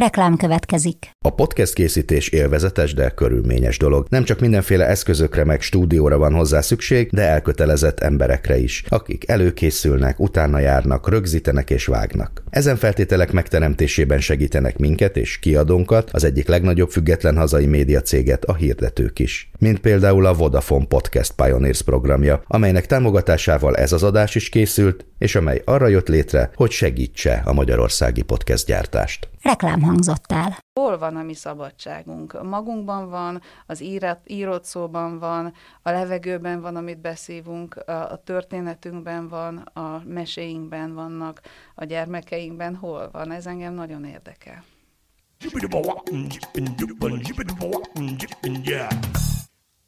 Reklám következik. A podcast készítés élvezetes, de körülményes dolog. Nem csak mindenféle eszközökre meg stúdióra van hozzá szükség, de elkötelezett emberekre is, akik előkészülnek, utána járnak, rögzítenek és vágnak. Ezen feltételek megteremtésében segítenek minket és kiadónkat, az egyik legnagyobb független hazai média céget, a hirdetők is. Mint például a Vodafone Podcast Pioneers programja, amelynek támogatásával ez az adás is készült, és amely arra jött létre, hogy segítse a magyarországi podcast gyártást. Reklám hangzott el. Hol van a mi szabadságunk? Magunkban van, az írat, írott szóban van, a levegőben van, amit beszívunk, a, a történetünkben van, a meséinkben vannak, a gyermekeinkben hol van? Ez engem nagyon érdekel.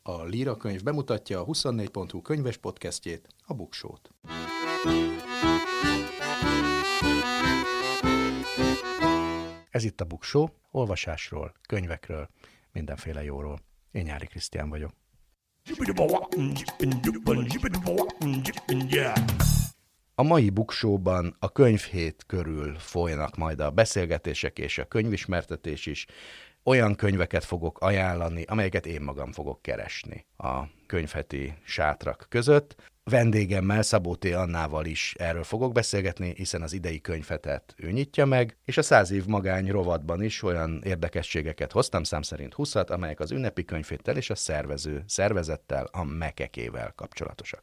A Líra könyv bemutatja a 24.hu könyves podcastjét, a Buksót. Ez itt a Buksó, olvasásról, könyvekről, mindenféle jóról. Én Nyári Krisztián vagyok. A mai buksóban a könyvhét körül folynak majd a beszélgetések és a könyvismertetés is. Olyan könyveket fogok ajánlani, amelyeket én magam fogok keresni a könyvheti sátrak között. Vendégemmel, Szabó. Annával is erről fogok beszélgetni, hiszen az idei könyvetet ő nyitja meg, és a száz év magány rovatban is olyan érdekességeket hoztam, szám szerint 20 amelyek az ünnepi könyvhéttel és a szervező szervezettel, a mekekével kapcsolatosak.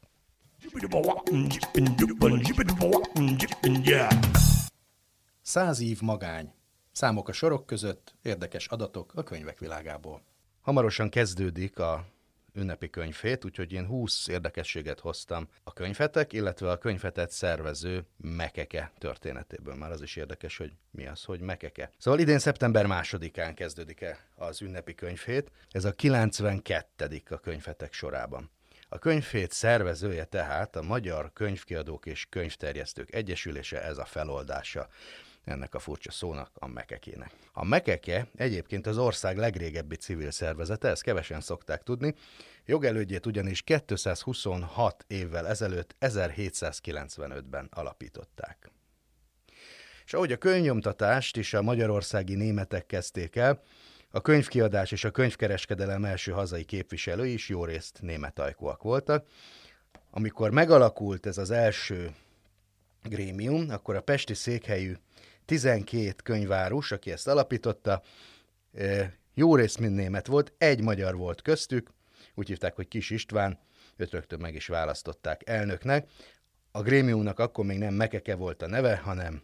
Száz év magány. Számok a sorok között, érdekes adatok a könyvek világából. Hamarosan kezdődik a ünnepi könyvét, úgyhogy én 20 érdekességet hoztam a könyvetek, illetve a könyvetet szervező Mekeke történetéből. Már az is érdekes, hogy mi az, hogy Mekeke. Szóval idén szeptember másodikán kezdődik el az ünnepi könyvét. Ez a 92. a könyvetek sorában. A könyvét szervezője tehát a Magyar Könyvkiadók és Könyvterjesztők Egyesülése, ez a feloldása ennek a furcsa szónak, a mekekének. A mekeke egyébként az ország legrégebbi civil szervezete, ezt kevesen szokták tudni, jogelődjét ugyanis 226 évvel ezelőtt 1795-ben alapították. És ahogy a könyvnyomtatást is a magyarországi németek kezdték el, a könyvkiadás és a könyvkereskedelem első hazai képviselői is jó részt német ajkúak voltak. Amikor megalakult ez az első grémium, akkor a pesti székhelyű 12 könyvárus, aki ezt alapította, jó rész mind német volt, egy magyar volt köztük, úgy hívták, hogy Kis István, őt rögtön meg is választották elnöknek. A grémiumnak akkor még nem Mekeke volt a neve, hanem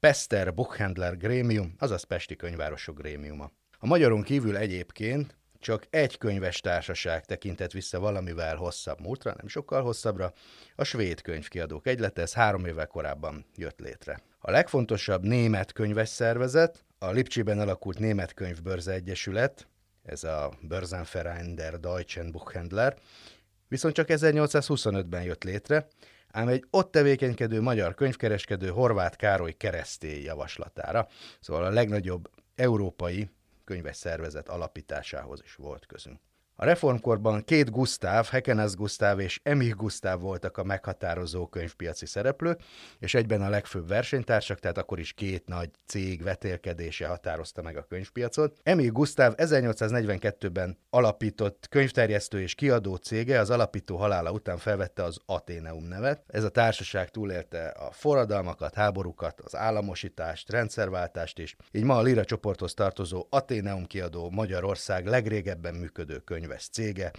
Pester Buchhandler Grémium, azaz Pesti Könyvárosok Grémiuma. A magyaron kívül egyébként csak egy könyves társaság tekintett vissza valamivel hosszabb múltra, nem sokkal hosszabbra, a svéd könyvkiadók egylete, ez három évvel korábban jött létre. A legfontosabb német könyves szervezet, a Lipcsiben alakult Német Könyvbörze Egyesület, ez a Börsenverein der Deutschen Buchhändler, viszont csak 1825-ben jött létre, ám egy ott tevékenykedő magyar könyvkereskedő Horváth Károly keresztély javaslatára, szóval a legnagyobb európai könyves szervezet alapításához is volt közünk. A reformkorban két Gusztáv, Hekenes Gusztáv és Emich Gusztáv voltak a meghatározó könyvpiaci szereplők, és egyben a legfőbb versenytársak, tehát akkor is két nagy cég vetélkedése határozta meg a könyvpiacot. Emich Gusztáv 1842-ben alapított könyvterjesztő és kiadó cége az alapító halála után felvette az Ateneum nevet. Ez a társaság túlélte a forradalmakat, háborúkat, az államosítást, rendszerváltást is. Így ma a Lira csoporthoz tartozó Ateneum kiadó Magyarország legrégebben működő könyv könyves cége,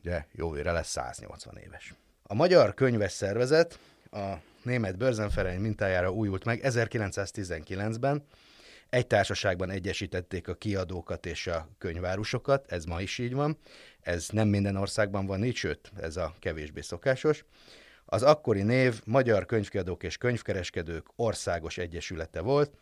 ugye jövőre lesz 180 éves. A Magyar Könyves Szervezet a német Börzenferein mintájára újult meg 1919-ben, egy társaságban egyesítették a kiadókat és a könyvárusokat, ez ma is így van, ez nem minden országban van így, sőt, ez a kevésbé szokásos. Az akkori név Magyar Könyvkiadók és Könyvkereskedők Országos Egyesülete volt,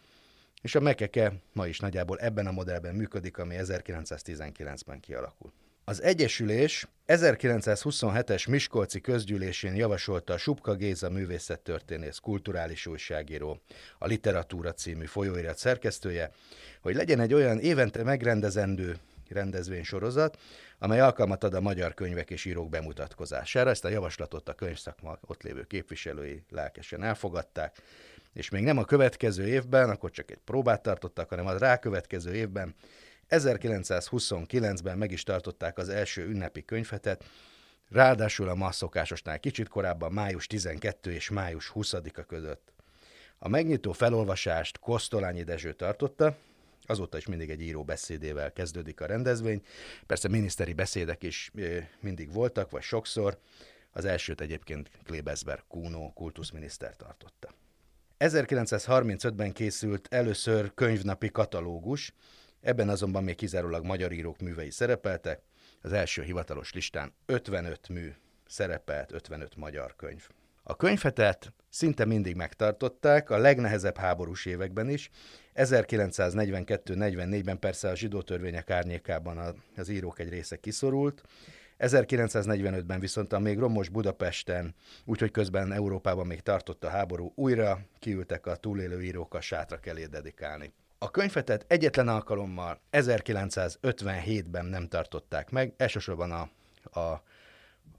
és a Mekeke ma is nagyjából ebben a modellben működik, ami 1919-ben kialakult. Az Egyesülés 1927-es Miskolci közgyűlésén javasolta a Subka Géza művészettörténész kulturális újságíró, a Literatúra című folyóirat szerkesztője, hogy legyen egy olyan évente megrendezendő rendezvénysorozat, amely alkalmat ad a magyar könyvek és írók bemutatkozására. Ezt a javaslatot a könyvszakma ott lévő képviselői lelkesen elfogadták, és még nem a következő évben, akkor csak egy próbát tartottak, hanem a rákövetkező évben 1929-ben meg is tartották az első ünnepi könyvetet, ráadásul a ma szokásosnál kicsit korábban május 12 és május 20-a között. A megnyitó felolvasást Kosztolányi Dezső tartotta, azóta is mindig egy író beszédével kezdődik a rendezvény. Persze miniszteri beszédek is mindig voltak, vagy sokszor. Az elsőt egyébként Klebesberg Kuno kultuszminiszter tartotta. 1935-ben készült először könyvnapi katalógus, ebben azonban még kizárólag magyar írók művei szerepeltek, az első hivatalos listán 55 mű szerepelt, 55 magyar könyv. A könyvetet szinte mindig megtartották, a legnehezebb háborús években is. 1942-44-ben persze a zsidó törvények árnyékában az írók egy része kiszorult, 1945-ben viszont a még romos Budapesten, úgyhogy közben Európában még tartott a háború, újra kiültek a túlélő írók a sátrak elé dedikálni. A könyvetet egyetlen alkalommal 1957-ben nem tartották meg, elsősorban a, a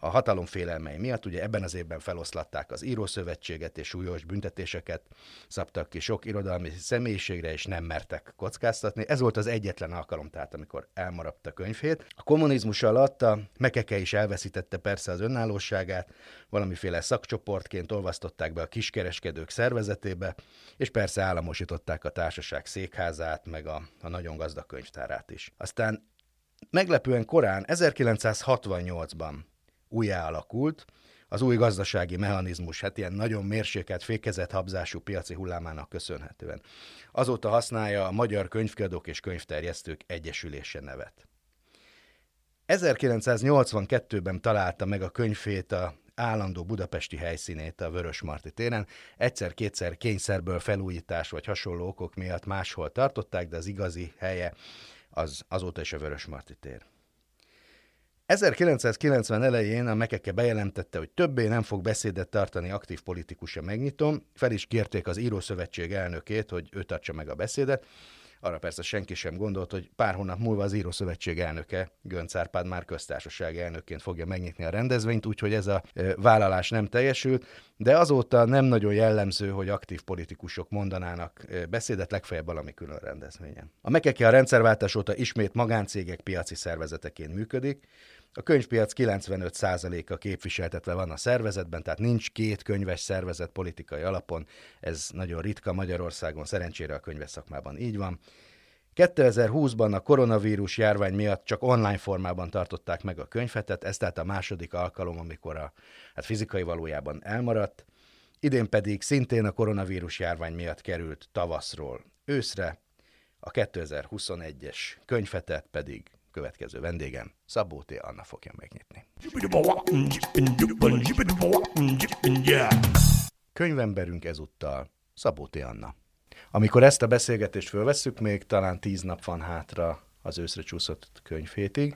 a hatalom félelmei miatt, ugye ebben az évben feloszlatták az írószövetséget, és súlyos büntetéseket szabtak ki sok irodalmi személyiségre, és nem mertek kockáztatni. Ez volt az egyetlen alkalom, tehát amikor elmaradt a könyvét. A kommunizmus alatt a Mekeke is elveszítette persze az önállóságát, valamiféle szakcsoportként olvasztották be a kiskereskedők szervezetébe, és persze államosították a társaság székházát, meg a, a nagyon gazdag könyvtárát is. Aztán meglepően korán, 1968-ban újjá alakult, az új gazdasági mechanizmus, hát ilyen nagyon mérsékelt, fékezett habzású piaci hullámának köszönhetően. Azóta használja a Magyar Könyvkiadók és Könyvterjesztők Egyesülése nevet. 1982-ben találta meg a könyvét a állandó budapesti helyszínét a Vörös Marti téren. Egyszer-kétszer kényszerből felújítás vagy hasonló okok miatt máshol tartották, de az igazi helye az azóta is a Vörös Marti tér. 1990 elején a Mekeke bejelentette, hogy többé nem fog beszédet tartani aktív politikusa megnyitom, fel is kérték az Írószövetség elnökét, hogy ő tartsa meg a beszédet, arra persze senki sem gondolt, hogy pár hónap múlva az Írószövetség elnöke, Gönc Árpád már köztársaság elnökként fogja megnyitni a rendezvényt, úgyhogy ez a vállalás nem teljesült, de azóta nem nagyon jellemző, hogy aktív politikusok mondanának beszédet, legfeljebb valami külön rendezvényen. A Mekeke a rendszerváltás óta ismét magáncégek piaci szervezeteként működik, a könyvpiac 95%-a képviseltetve van a szervezetben, tehát nincs két könyves szervezet politikai alapon, ez nagyon ritka Magyarországon, szerencsére a könyves szakmában így van. 2020-ban a koronavírus járvány miatt csak online formában tartották meg a könyvetet, ez tehát a második alkalom, amikor a hát fizikai valójában elmaradt. Idén pedig szintén a koronavírus járvány miatt került tavaszról őszre, a 2021-es könyvetet pedig következő vendégem, Szabó T. Anna fogja megnyitni. Könyvemberünk ezúttal Szabó T. Anna. Amikor ezt a beszélgetést fölvesszük, még talán tíz nap van hátra az őszre csúszott könyvhétig,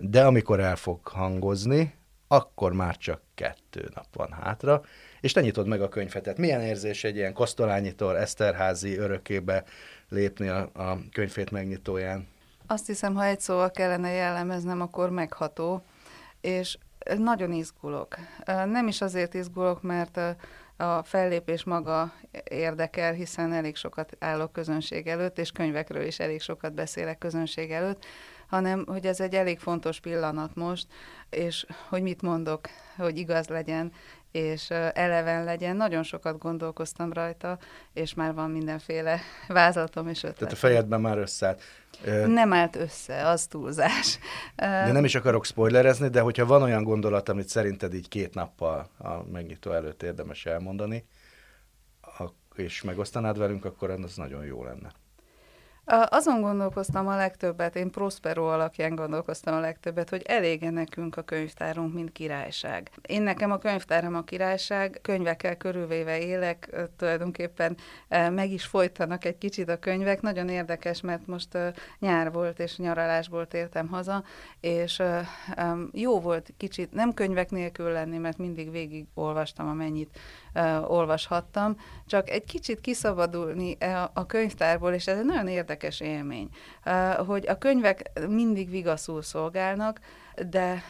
de amikor el fog hangozni, akkor már csak kettő nap van hátra, és te nyitod meg a könyvetet. Milyen érzés egy ilyen Kosztolányitól Eszterházi örökébe lépni a, a könyvét megnyitóján? Azt hiszem, ha egy szóval kellene jellemeznem, akkor megható, és nagyon izgulok. Nem is azért izgulok, mert a fellépés maga érdekel, hiszen elég sokat állok közönség előtt, és könyvekről is elég sokat beszélek közönség előtt, hanem hogy ez egy elég fontos pillanat most, és hogy mit mondok, hogy igaz legyen, és eleven legyen. Nagyon sokat gondolkoztam rajta, és már van mindenféle vázlatom és ötlet. Tehát a fejedben már összeállt. Nem állt össze, az túlzás. De nem is akarok spoilerezni, de hogyha van olyan gondolat, amit szerinted így két nappal a megnyitó előtt érdemes elmondani, és megosztanád velünk, akkor az nagyon jó lenne. Azon gondolkoztam a legtöbbet, én Prospero alapján gondolkoztam a legtöbbet, hogy elége nekünk a könyvtárunk, mint királyság. Én nekem a könyvtáram a királyság, könyvekkel körülvéve élek, tulajdonképpen meg is folytanak egy kicsit a könyvek. Nagyon érdekes, mert most nyár volt, és nyaralásból tértem haza, és jó volt kicsit nem könyvek nélkül lenni, mert mindig végig olvastam, amennyit olvashattam, csak egy kicsit kiszabadulni a könyvtárból, és ez egy nagyon érdekes élmény, hogy a könyvek mindig vigaszul szolgálnak, de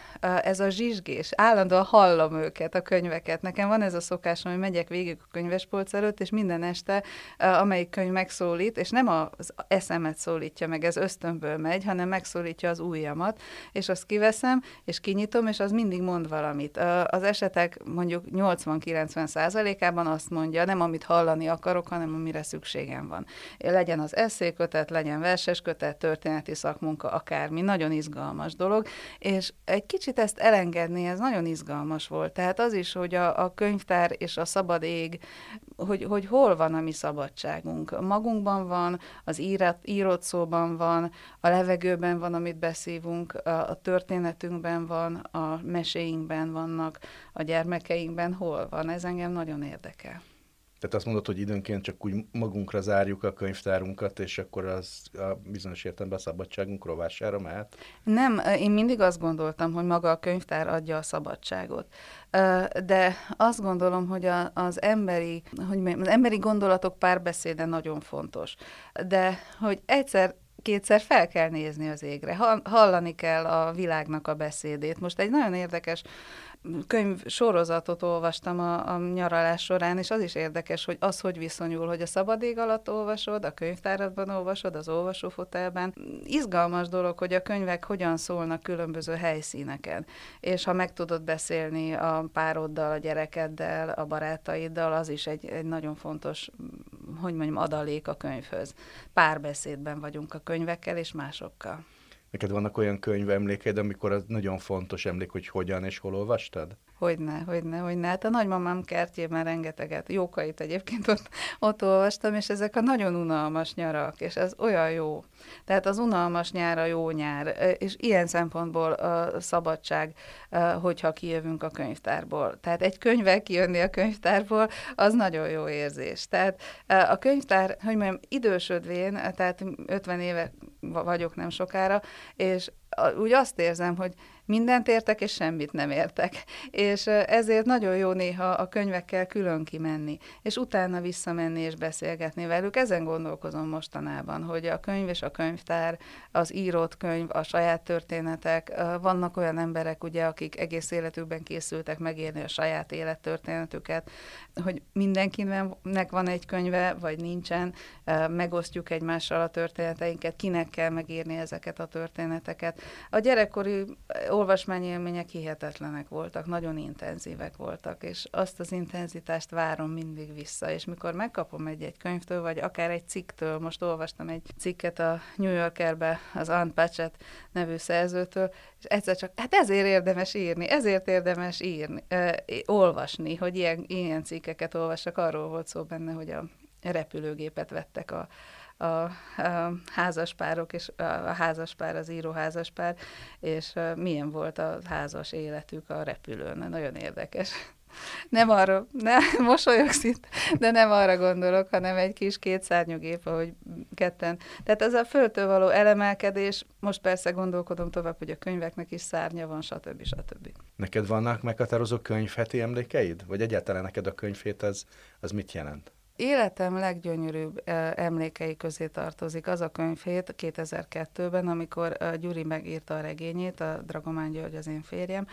ez a zsizsgés, állandóan hallom őket, a könyveket. Nekem van ez a szokásom, hogy megyek végig a könyvespolc előtt, és minden este amelyik könyv megszólít, és nem az eszemet szólítja meg, ez ösztönből megy, hanem megszólítja az ujjamat, és azt kiveszem, és kinyitom, és az mindig mond valamit. Az esetek mondjuk 80-90 százalékában azt mondja, nem amit hallani akarok, hanem amire szükségem van. Legyen az eszékötet, legyen verses kötet, történeti szakmunka, akármi, nagyon izgalmas dolog, és egy kicsit ezt elengedni, ez nagyon izgalmas volt. Tehát az is, hogy a, a könyvtár és a szabad ég, hogy, hogy hol van a mi szabadságunk. Magunkban van, az írat, írott szóban van, a levegőben van, amit beszívunk, a, a történetünkben van, a meséinkben vannak, a gyermekeinkben hol van. Ez engem nagyon érdekel. Tehát azt mondod, hogy időnként csak úgy magunkra zárjuk a könyvtárunkat, és akkor az a bizonyos értelemben a szabadságunk rovására mehet? Nem, én mindig azt gondoltam, hogy maga a könyvtár adja a szabadságot. De azt gondolom, hogy az emberi, hogy az emberi gondolatok párbeszéde nagyon fontos. De hogy egyszer kétszer fel kell nézni az égre, hallani kell a világnak a beszédét. Most egy nagyon érdekes könyv sorozatot olvastam a, a nyaralás során, és az is érdekes, hogy az, hogy viszonyul, hogy a szabad ég alatt olvasod, a könyvtáradban olvasod, az olvasófotelben. Izgalmas dolog, hogy a könyvek hogyan szólnak különböző helyszíneken. És ha meg tudod beszélni a pároddal, a gyerekeddel, a barátaiddal, az is egy, egy nagyon fontos, hogy mondjam, adalék a könyvhöz. Párbeszédben vagyunk a könyvekkel és másokkal. Neked vannak olyan könyvemlékeid, amikor az nagyon fontos emlék, hogy hogyan és hol olvastad? Hogyne, hogyne, hogyne. Hát a nagymamám kertjében rengeteget, jókait egyébként ott, ott olvastam, és ezek a nagyon unalmas nyarak, és ez olyan jó. Tehát az unalmas nyár a jó nyár, és ilyen szempontból a szabadság, hogyha kijövünk a könyvtárból. Tehát egy könyvvel kijönni a könyvtárból, az nagyon jó érzés. Tehát a könyvtár, hogy mondjam, idősödvén, tehát 50 éve vagyok nem sokára, és úgy azt érzem, hogy mindent értek, és semmit nem értek. És ezért nagyon jó néha a könyvekkel külön kimenni, és utána visszamenni és beszélgetni velük. Ezen gondolkozom mostanában, hogy a könyv és a könyvtár, az írott könyv, a saját történetek, vannak olyan emberek, ugye, akik egész életükben készültek megírni a saját élettörténetüket, hogy mindenkinek van egy könyve, vagy nincsen, megosztjuk egymással a történeteinket, kinek kell megírni ezeket a történeteket. A gyerekkori olvasmányélmények hihetetlenek voltak, nagyon intenzívek voltak, és azt az intenzitást várom mindig vissza, és mikor megkapom egy-egy könyvtől, vagy akár egy cikktől, most olvastam egy cikket a New Yorkerbe, az Ann Patchett nevű szerzőtől, és egyszer csak, hát ezért érdemes írni, ezért érdemes írni, ö, olvasni, hogy ilyen, ilyen cikkeket olvassak, arról volt szó benne, hogy a repülőgépet vettek a a, a házaspárok, és a házaspár, az író házaspár, és milyen volt a házas életük a repülőn. Nagyon érdekes. Nem arra, nem, mosolyogsz itt, de nem arra gondolok, hanem egy kis kétszárnyú gép, ahogy ketten. Tehát ez a földtől való elemelkedés, most persze gondolkodom tovább, hogy a könyveknek is szárnya van, stb. stb. Neked vannak meghatározó könyvheti emlékeid? Vagy egyáltalán neked a könyvhét az, az mit jelent? Életem leggyönyörűbb emlékei közé tartozik az a könyvhét 2002-ben, amikor Gyuri megírta a regényét, a Dragomán György az én férjem,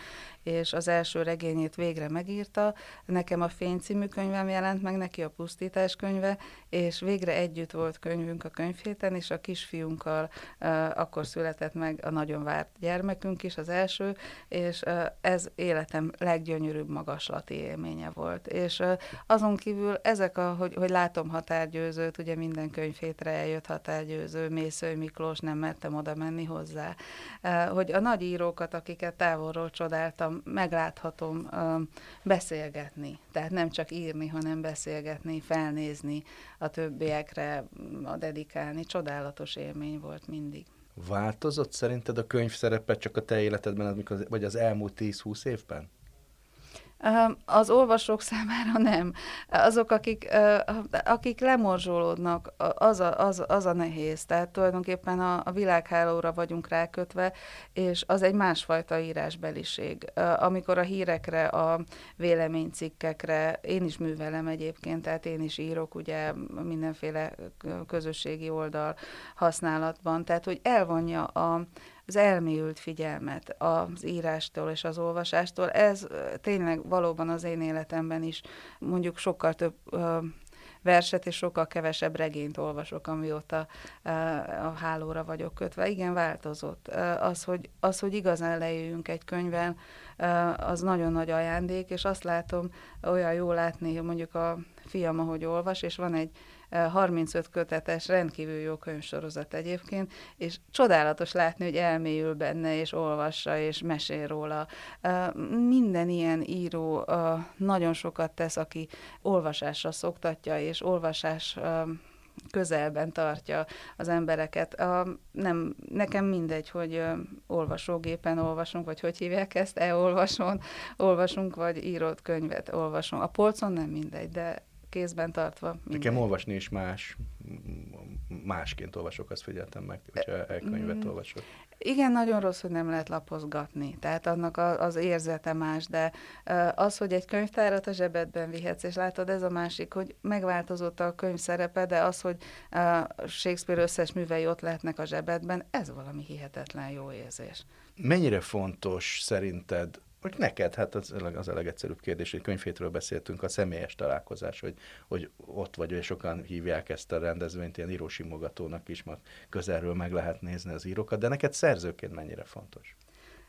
és az első regényét végre megírta. Nekem a Fény című könyvem jelent meg, neki a Pusztítás könyve, és végre együtt volt könyvünk a könyvhéten, és a kisfiunkkal akkor született meg a nagyon várt gyermekünk is, az első, és ez életem leggyönyörűbb magaslati élménye volt. És azon kívül ezek a, hogy hogy látom határgyőzőt, ugye minden könyvhétre eljött határgyőző, Mészői Miklós, nem mertem oda menni hozzá. Hogy a nagy írókat, akiket távolról csodáltam, megláthatom beszélgetni. Tehát nem csak írni, hanem beszélgetni, felnézni a többiekre, a dedikálni. Csodálatos élmény volt mindig. Változott szerinted a könyv szerepe csak a te életedben, vagy az elmúlt 10-20 évben? Az olvasók számára nem. Azok, akik, akik lemorzsolódnak, az a, az, az a nehéz. Tehát tulajdonképpen a, a világhálóra vagyunk rákötve, és az egy másfajta írásbeliség. Amikor a hírekre, a véleménycikkekre, én is művelem egyébként, tehát én is írok ugye mindenféle közösségi oldal használatban, tehát hogy elvonja a, az elmélyült figyelmet az írástól és az olvasástól. Ez tényleg valóban az én életemben is mondjuk sokkal több verset, és sokkal kevesebb regényt olvasok, amióta a hálóra vagyok kötve. Igen, változott. Az, hogy, az, hogy igazán lejöjjünk egy könyvvel, az nagyon nagy ajándék, és azt látom, olyan jó látni, hogy mondjuk a fiam, ahogy olvas, és van egy 35 kötetes, rendkívül jó könyvsorozat egyébként, és csodálatos látni, hogy elmélyül benne, és olvassa, és mesél róla. Minden ilyen író nagyon sokat tesz, aki olvasásra szoktatja, és olvasás közelben tartja az embereket. A, nem, nekem mindegy, hogy olvasógépen olvasunk, vagy hogy hívják ezt, e-olvasón olvasunk, vagy írott könyvet olvasunk. A polcon nem mindegy, de kézben tartva. Mindegy. Nekem olvasni is más, másként olvasok, azt figyeltem meg, hogyha egy könyvet mm. olvasok. Igen, nagyon rossz, hogy nem lehet lapozgatni, tehát annak a, az érzete más, de az, hogy egy könyvtárat a zsebedben vihetsz, és látod, ez a másik, hogy megváltozott a könyv szerepe, de az, hogy Shakespeare összes művei ott lehetnek a zsebedben, ez valami hihetetlen jó érzés. Mennyire fontos szerinted hogy neked, hát az, az a legegyszerűbb kérdés, hogy könyvhétről beszéltünk, a személyes találkozás, hogy, hogy ott vagy, és sokan hívják ezt a rendezvényt ilyen írósimogatónak is, mert közelről meg lehet nézni az írókat, de neked szerzőként mennyire fontos?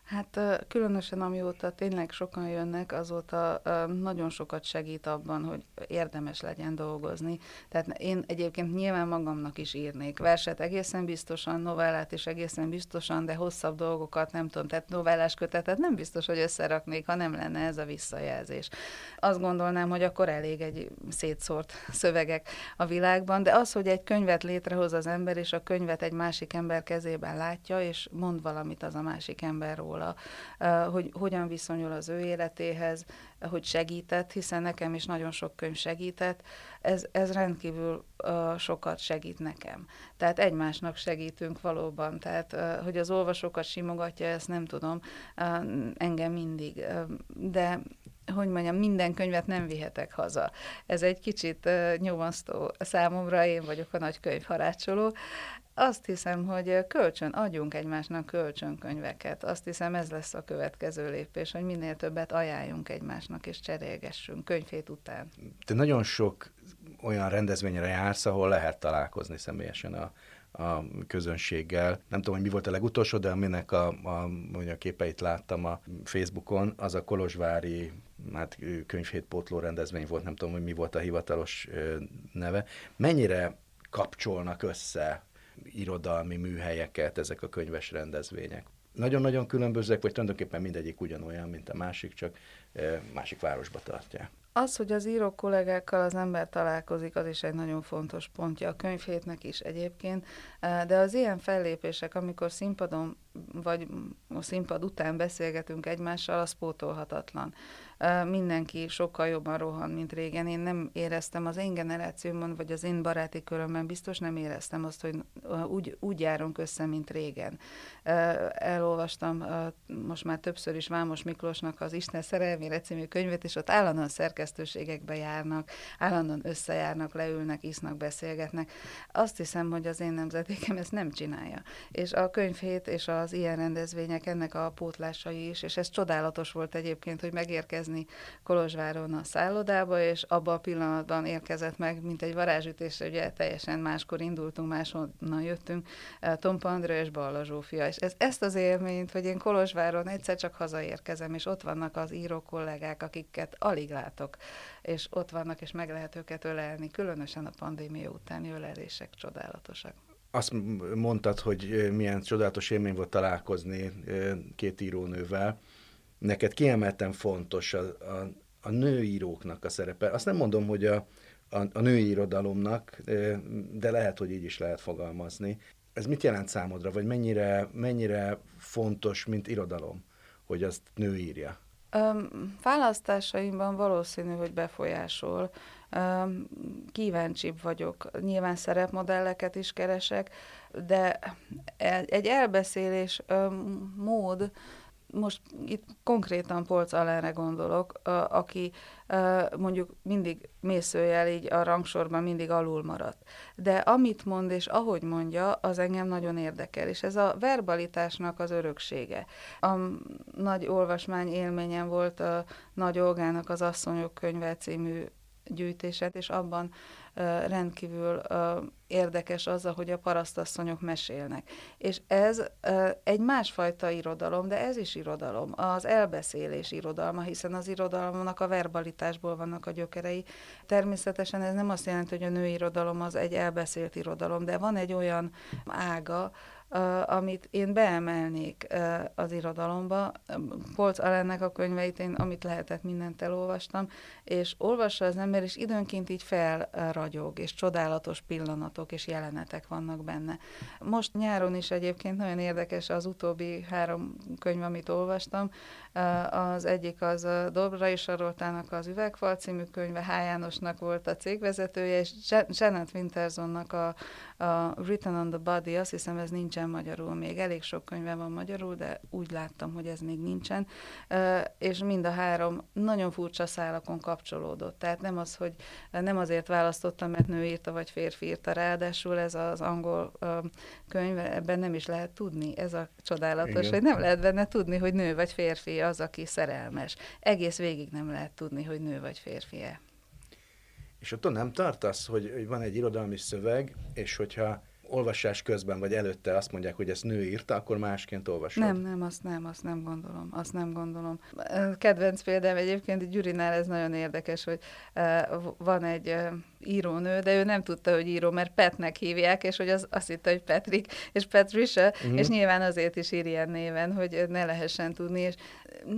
Hát különösen amióta tényleg sokan jönnek, azóta nagyon sokat segít abban, hogy érdemes legyen dolgozni. Tehát én egyébként nyilván magamnak is írnék verset egészen biztosan, novellát is egészen biztosan, de hosszabb dolgokat nem tudom, tehát novellás kötetet nem biztos, hogy összeraknék, ha nem lenne ez a visszajelzés. Azt gondolnám, hogy akkor elég egy szétszórt szövegek a világban, de az, hogy egy könyvet létrehoz az ember, és a könyvet egy másik ember kezében látja, és mond valamit az a másik emberről, róla, hogy hogyan viszonyul az ő életéhez, hogy segített, hiszen nekem is nagyon sok könyv segített, ez, ez rendkívül sokat segít nekem. Tehát egymásnak segítünk valóban, tehát hogy az olvasókat simogatja, ezt nem tudom, engem mindig, de hogy mondjam, minden könyvet nem vihetek haza. Ez egy kicsit uh, nyomasztó számomra, én vagyok a nagy könyvharácsoló, azt hiszem, hogy kölcsön, adjunk egymásnak kölcsönkönyveket. Azt hiszem, ez lesz a következő lépés, hogy minél többet ajánljunk egymásnak, és cserélgessünk könyvét után. Te nagyon sok olyan rendezvényre jársz, ahol lehet találkozni személyesen a, a közönséggel. Nem tudom, hogy mi volt a legutolsó, de aminek a, a, a képeit láttam a Facebookon, az a Kolozsvári hát könyvhétpótló rendezvény volt, nem tudom, hogy mi volt a hivatalos neve. Mennyire kapcsolnak össze irodalmi műhelyeket, ezek a könyves rendezvények. Nagyon-nagyon különbözőek, vagy tulajdonképpen mindegyik ugyanolyan, mint a másik, csak másik városba tartják. Az, hogy az író kollégákkal az ember találkozik, az is egy nagyon fontos pontja a könyvhétnek is egyébként, de az ilyen fellépések, amikor színpadon vagy a színpad után beszélgetünk egymással, az pótolhatatlan mindenki sokkal jobban rohan, mint régen. Én nem éreztem az én generációmban, vagy az én baráti körömben biztos nem éreztem azt, hogy úgy, úgy járunk össze, mint régen. Elolvastam most már többször is Vámos Miklósnak az Isten szerelmére című könyvet, és ott állandóan szerkesztőségekbe járnak, állandóan összejárnak, leülnek, isznak, beszélgetnek. Azt hiszem, hogy az én nemzedékem ezt nem csinálja. És a könyvhét és az ilyen rendezvények ennek a pótlásai is, és ez csodálatos volt egyébként, hogy megérkezni érkezni Kolozsváron a szállodába, és abban a pillanatban érkezett meg, mint egy varázsütésre, ugye teljesen máskor indultunk, máshonnan jöttünk, eh, Tompa Andrő és Balla Zsófia. És ez, ezt az élményt, hogy én Kolozsváron egyszer csak hazaérkezem, és ott vannak az író kollégák, akiket alig látok, és ott vannak, és meg lehet őket ölelni, különösen a pandémia utáni ölelések csodálatosak azt mondtad, hogy milyen csodálatos élmény volt találkozni két írónővel neked kiemelten fontos a, a, a nőíróknak a szerepe. Azt nem mondom, hogy a, a, a női irodalomnak, de lehet, hogy így is lehet fogalmazni. Ez mit jelent számodra, vagy mennyire, mennyire fontos, mint irodalom, hogy azt nő írja? Um, választásaimban valószínű, hogy befolyásol. Kíváncsibb vagyok. Nyilván szerepmodelleket is keresek, de egy elbeszélés mód, most itt konkrétan Polc Alenre gondolok, aki mondjuk mindig mészőjel így a rangsorban mindig alul maradt. De amit mond és ahogy mondja, az engem nagyon érdekel, és ez a verbalitásnak az öröksége. A nagy olvasmány élményem volt a Nagy Olgának az Asszonyok könyve című gyűjtéset, és abban rendkívül érdekes az, hogy a parasztasszonyok mesélnek. És ez egy másfajta irodalom, de ez is irodalom, az elbeszélés irodalma, hiszen az irodalomnak a verbalitásból vannak a gyökerei. Természetesen ez nem azt jelenti, hogy a női irodalom az egy elbeszélt irodalom, de van egy olyan ága, amit én beemelnék az irodalomba. Polc Alennek a könyveit én, amit lehetett, mindent elolvastam, és olvassa az ember, és időnként így felragyog, és csodálatos pillanatok és jelenetek vannak benne. Most nyáron is egyébként nagyon érdekes az utóbbi három könyv, amit olvastam. Az egyik az Dobrai Saroltának az Üvegfal című könyve, H. Jánosnak volt a cégvezetője, és Janet Wintersonnak a, a Written on the Body, azt hiszem ez nincsen magyarul még, elég sok könyve van magyarul, de úgy láttam, hogy ez még nincsen, és mind a három nagyon furcsa szálakon kapcsolódott. Tehát nem az, hogy nem azért választottam, mert nő írta, vagy férfi írta, ráadásul ez az angol könyv, ebben nem is lehet tudni, ez a csodálatos, Igen. hogy nem lehet benne tudni, hogy nő vagy férfi az, aki szerelmes. Egész végig nem lehet tudni, hogy nő vagy férfi-e. És attól nem tartasz, hogy, hogy van egy irodalmi szöveg, és hogyha olvasás közben vagy előtte azt mondják, hogy ezt nő írta, akkor másként olvasod? Nem, nem, azt nem, azt nem gondolom, azt nem gondolom. Kedvenc példám egyébként Gyurinál ez nagyon érdekes, hogy van egy írónő, de ő nem tudta, hogy író, mert Petnek hívják, és hogy az azt hitte, hogy Patrick, és Patricia, uh-huh. és nyilván azért is ír ilyen néven, hogy ne lehessen tudni, és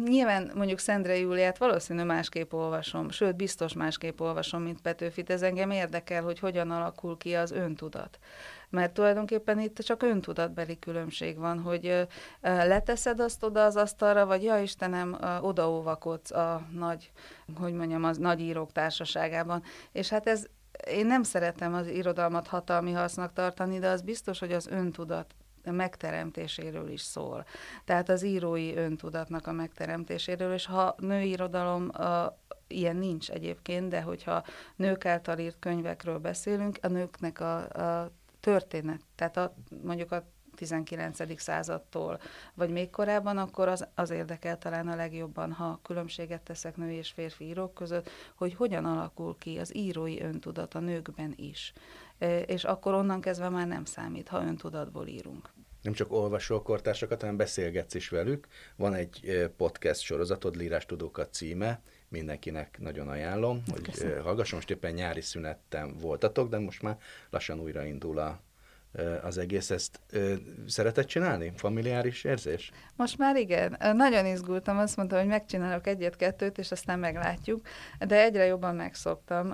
nyilván mondjuk Szendre Júliát valószínű másképp olvasom, sőt, biztos másképp olvasom, mint Petőfit, ez engem érdekel, hogy hogyan alakul ki az öntudat mert tulajdonképpen itt csak öntudatbeli különbség van, hogy leteszed azt oda az asztalra, vagy ja Istenem, odaóvakodsz a nagy, hogy mondjam, az nagy írók társaságában. És hát ez, én nem szeretem az irodalmat hatalmi hasznak tartani, de az biztos, hogy az öntudat megteremtéséről is szól. Tehát az írói öntudatnak a megteremtéséről, és ha női irodalom ilyen nincs egyébként, de hogyha nők által írt könyvekről beszélünk, a nőknek a, a történet, tehát a, mondjuk a 19. századtól, vagy még korábban, akkor az, az érdekel talán a legjobban, ha különbséget teszek női és férfi írók között, hogy hogyan alakul ki az írói öntudat a nőkben is. E, és akkor onnan kezdve már nem számít, ha öntudatból írunk. Nem csak olvasol kortársakat, hanem beszélgetsz is velük. Van egy e, podcast sorozatod, Lírás Tudókat címe, mindenkinek nagyon ajánlom, hogy Köszönöm. hallgasson. Most éppen nyári szünetten voltatok, de most már lassan újraindul a az egész. Ezt szeretett csinálni? Familiáris érzés? Most már igen. Nagyon izgultam, azt mondtam, hogy megcsinálok egyet-kettőt, és aztán meglátjuk, de egyre jobban megszoktam.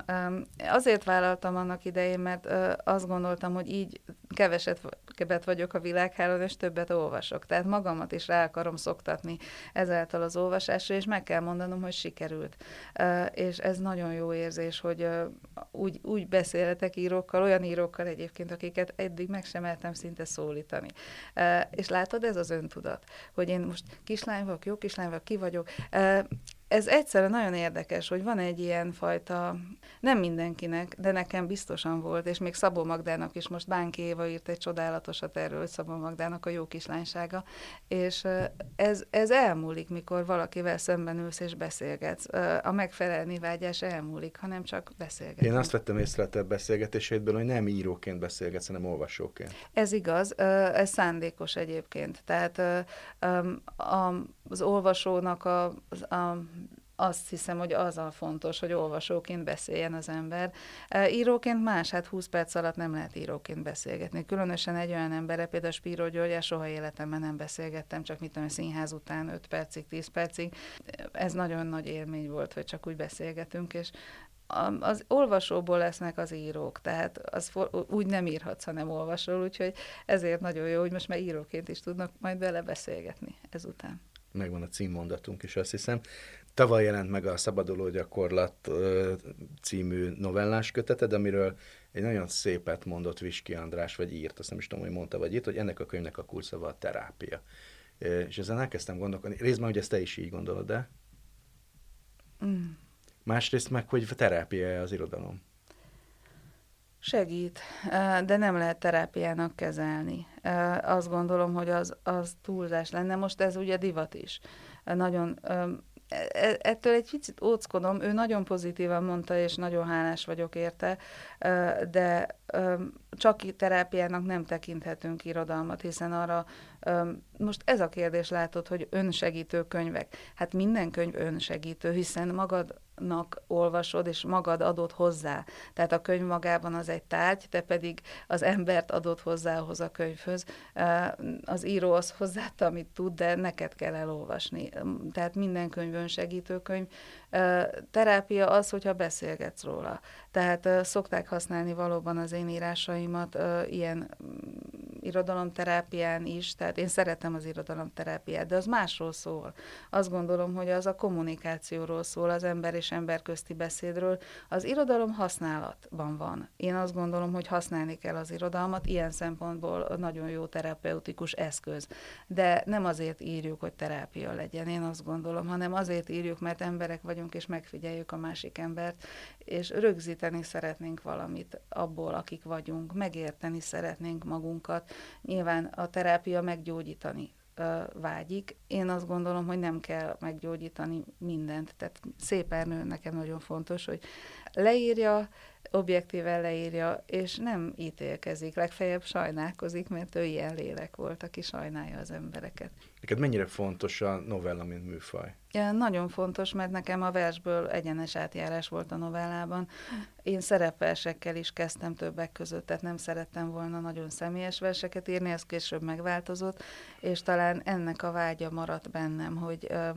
Azért vállaltam annak idején, mert azt gondoltam, hogy így keveset vagyok a világhálón, és többet olvasok. Tehát magamat is rá akarom szoktatni ezáltal az olvasásra, és meg kell mondanom, hogy sikerült. És ez nagyon jó érzés, hogy úgy, úgy beszélhetek írókkal, olyan írókkal egyébként, akiket eddig meg sem mertem szinte szólítani. És látod, ez az öntudat, hogy én most kislány vagyok, jó kislány vagyok, ki vagyok. Ez egyszerűen nagyon érdekes, hogy van egy ilyen fajta, nem mindenkinek, de nekem biztosan volt, és még Szabó Magdának is most Bánki Éva írt egy csodálatosat erről, hogy Szabó Magdának a jó kislánysága, és ez, ez elmúlik, mikor valakivel szemben ülsz és beszélgetsz. A megfelelni vágyás elmúlik, hanem csak beszélgetsz. Én azt vettem észre a te beszélgetésédből, hogy nem íróként beszélgetsz, hanem olvasóként. Ez igaz, ez szándékos egyébként. Tehát az olvasónak a, a azt hiszem, hogy az a fontos, hogy olvasóként beszéljen az ember. Íróként más, hát 20 perc alatt nem lehet íróként beszélgetni. Különösen egy olyan emberre, például Spíró Györgyel soha életemben nem beszélgettem, csak mit tudom, színház után 5 percig, 10 percig. Ez nagyon nagy élmény volt, hogy csak úgy beszélgetünk, és az olvasóból lesznek az írók, tehát az úgy nem írhatsz, hanem olvasol, úgyhogy ezért nagyon jó, hogy most már íróként is tudnak majd vele beszélgetni ezután megvan a címmondatunk is, azt hiszem. Tavaly jelent meg a Szabaduló gyakorlat című novellás köteted, amiről egy nagyon szépet mondott Viski András, vagy írt, azt nem is tudom, hogy mondta, vagy írt, hogy ennek a könyvnek a kulcsszava a terápia. És ezen elkezdtem gondolkodni. Részben, hogy ezt te is így gondolod, de? Mm. Másrészt meg, hogy terápia az irodalom. Segít, de nem lehet terápiának kezelni. Azt gondolom, hogy az, az túlzás lenne. Most ez ugye divat is. Nagyon ettől egy picit óckodom, ő nagyon pozitívan mondta, és nagyon hálás vagyok érte, de csak terápiának nem tekinthetünk irodalmat, hiszen arra most ez a kérdés látod, hogy önsegítő könyvek. Hát minden könyv önsegítő, hiszen magadnak olvasod, és magad adod hozzá. Tehát a könyv magában az egy tárgy, te pedig az embert adod hozzá ahhoz a könyvhöz. Az író az hozzáadta, amit tud, de neked kell elolvasni. Tehát minden könyv önsegítő könyv. Terápia az, hogyha beszélgetsz róla. Tehát szokták használni valóban az én írásaimat ilyen irodalomterápián is, tehát én szeretem az irodalomterápiát, de az másról szól. Azt gondolom, hogy az a kommunikációról szól, az ember és ember közti beszédről. Az irodalom használatban van. Én azt gondolom, hogy használni kell az irodalmat, ilyen szempontból nagyon jó terapeutikus eszköz. De nem azért írjuk, hogy terápia legyen, én azt gondolom, hanem azért írjuk, mert emberek vagyunk, és megfigyeljük a másik embert, és rögzíteni szeretnénk valamit abból, akik vagyunk, megérteni szeretnénk magunkat, Nyilván a terápia meggyógyítani vágyik. Én azt gondolom, hogy nem kell meggyógyítani mindent. Tehát szép Ernő nekem nagyon fontos, hogy leírja, objektíven leírja, és nem ítélkezik, legfeljebb sajnálkozik, mert ő ilyen lélek volt, aki sajnálja az embereket. Neked mennyire fontos a novella, mint műfaj? Nagyon fontos, mert nekem a versből egyenes átjárás volt a novellában. Én szerepversekkel is kezdtem többek között, tehát nem szerettem volna nagyon személyes verseket írni, ez később megváltozott, és talán ennek a vágya maradt bennem, hogy ö,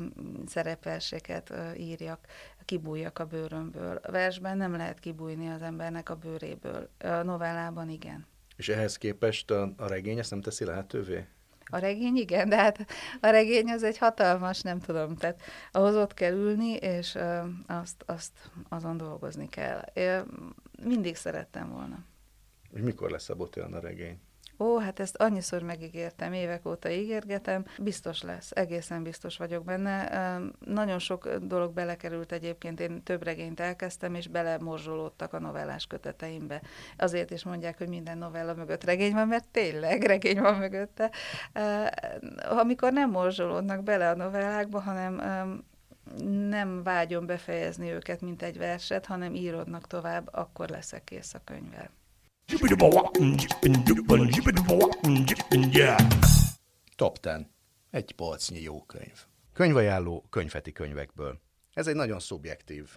szerepverseket ö, írjak, kibújjak a bőrömből. A versben nem lehet kibújni az embernek a bőréből, a novellában igen. És ehhez képest a, a regény ezt nem teszi lehetővé? A regény igen, de hát a regény az egy hatalmas, nem tudom, tehát ahhoz ott kell ülni, és ö, azt, azt azon dolgozni kell. Én mindig szerettem volna. És mikor lesz a Botian a regény? Ó, hát ezt annyiszor megígértem, évek óta ígérgetem, biztos lesz, egészen biztos vagyok benne. Nagyon sok dolog belekerült egyébként, én több regényt elkezdtem, és belemorzsolódtak a novellás köteteimbe. Azért is mondják, hogy minden novella mögött regény van, mert tényleg regény van mögötte. Amikor nem morzsolódnak bele a novellákba, hanem nem vágyom befejezni őket, mint egy verset, hanem írodnak tovább, akkor leszek kész a könyvvel. Top 10. Egy polcnyi jó könyv. Könyvajánló könyveti könyvekből. Ez egy nagyon szubjektív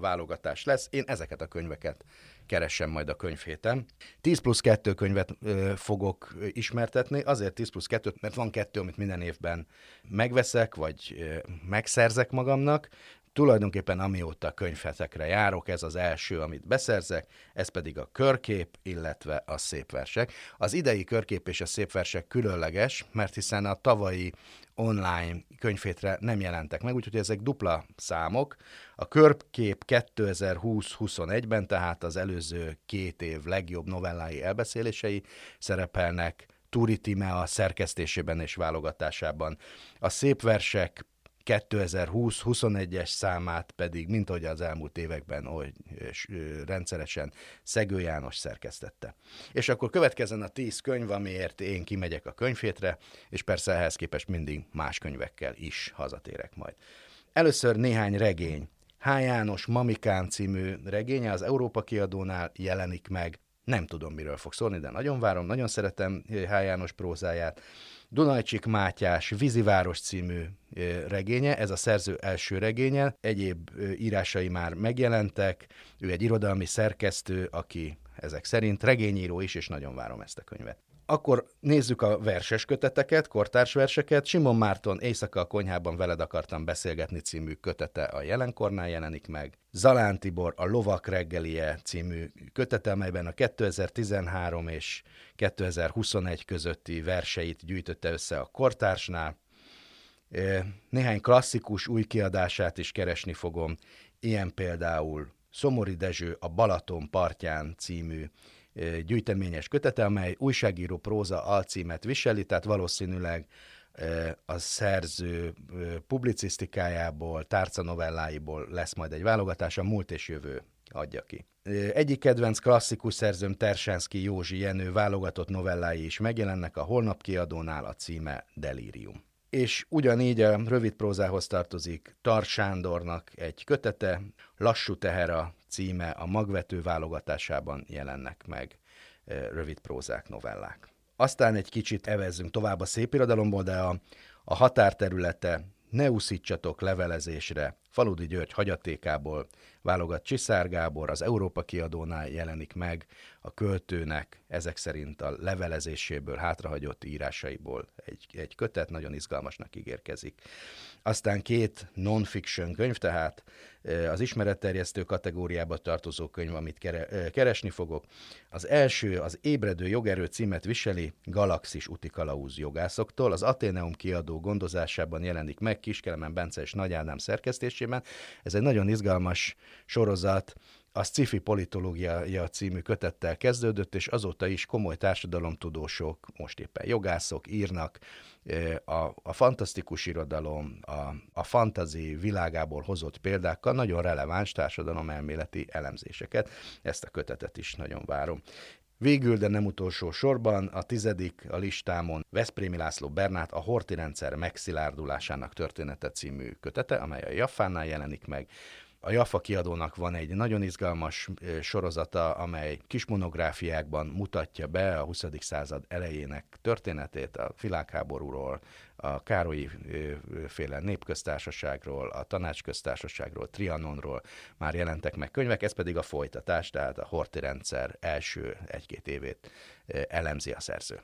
válogatás lesz. Én ezeket a könyveket keresem majd a könyvhéten. 10 plusz 2 könyvet ö, fogok ismertetni, azért 10 plusz 2, mert van kettő, amit minden évben megveszek, vagy ö, megszerzek magamnak, Tulajdonképpen amióta könyvhetekre járok, ez az első, amit beszerzek, ez pedig a körkép, illetve a szépversek. Az idei körkép és a szépversek különleges, mert hiszen a tavalyi online könyvhétre nem jelentek meg, úgyhogy ezek dupla számok. A körkép 2020-21-ben, tehát az előző két év legjobb novellái elbeszélései szerepelnek Turi a szerkesztésében és válogatásában. A szépversek 2020-21-es számát pedig, mint ahogy az elmúlt években hogy rendszeresen Szegő János szerkesztette. És akkor következzen a tíz könyv, amiért én kimegyek a könyvhétre, és persze ehhez képest mindig más könyvekkel is hazatérek majd. Először néhány regény. H. János Mamikán című regénye az Európa kiadónál jelenik meg. Nem tudom, miről fog szólni, de nagyon várom, nagyon szeretem H. János prózáját. Dunajcsik Mátyás Víziváros című regénye, ez a szerző első regénye, egyéb írásai már megjelentek, ő egy irodalmi szerkesztő, aki ezek szerint regényíró is, és nagyon várom ezt a könyvet. Akkor nézzük a verses köteteket, kortárs verseket. Simon Márton Éjszaka a konyhában veled akartam beszélgetni című kötete a jelenkornál jelenik meg. Zalán Tibor a Lovak reggelie című kötete, amelyben a 2013 és 2021 közötti verseit gyűjtötte össze a kortársnál. Néhány klasszikus új kiadását is keresni fogom, ilyen például Szomori Dezső a Balaton partján című gyűjteményes kötete, amely újságíró próza alcímet viseli, tehát valószínűleg a szerző publicisztikájából, tárcanovelláiból lesz majd egy válogatás, a múlt és jövő adja ki. Egyik kedvenc klasszikus szerzőm Tersenszki Józsi Jenő válogatott novellái is megjelennek a Holnap kiadónál, a címe Delirium. És ugyanígy a rövid prózához tartozik Tar Sándornak egy kötete, Lassú teher a címe a magvető válogatásában jelennek meg rövid prózák, novellák. Aztán egy kicsit evezzünk tovább a szépirodalomból, de a, a határterülete ne úszítsatok levelezésre, Faludi György hagyatékából válogat Csiszár Gábor, az Európa kiadónál jelenik meg a költőnek ezek szerint a levelezéséből, hátrahagyott írásaiból egy, egy kötet, nagyon izgalmasnak ígérkezik. Aztán két non-fiction könyv, tehát az ismeretterjesztő kategóriába tartozó könyv, amit keresni fogok. Az első az Ébredő jogerő címet viseli Galaxis utikalauz jogászoktól. Az Ateneum kiadó gondozásában jelenik meg Kiskelemen Bence és Nagy Ádám szerkesztésében. Ez egy nagyon izgalmas sorozat, a Sci-fi politológia című kötettel kezdődött, és azóta is komoly társadalomtudósok, most éppen jogászok írnak a, a fantasztikus irodalom, a, a fantazi világából hozott példákkal nagyon releváns társadalomelméleti elemzéseket. Ezt a kötetet is nagyon várom. Végül, de nem utolsó sorban, a tizedik a listámon Veszprémi László Bernát a Horti rendszer megszilárdulásának története című kötete, amely a Jaffánnál jelenik meg. A Jaffa kiadónak van egy nagyon izgalmas sorozata, amely kis monográfiákban mutatja be a 20. század elejének történetét, a világháborúról, a Károlyi féle népköztársaságról, a tanácsköztársaságról, Trianonról már jelentek meg könyvek, ez pedig a folytatás, tehát a Horti rendszer első egy-két évét elemzi a szerző.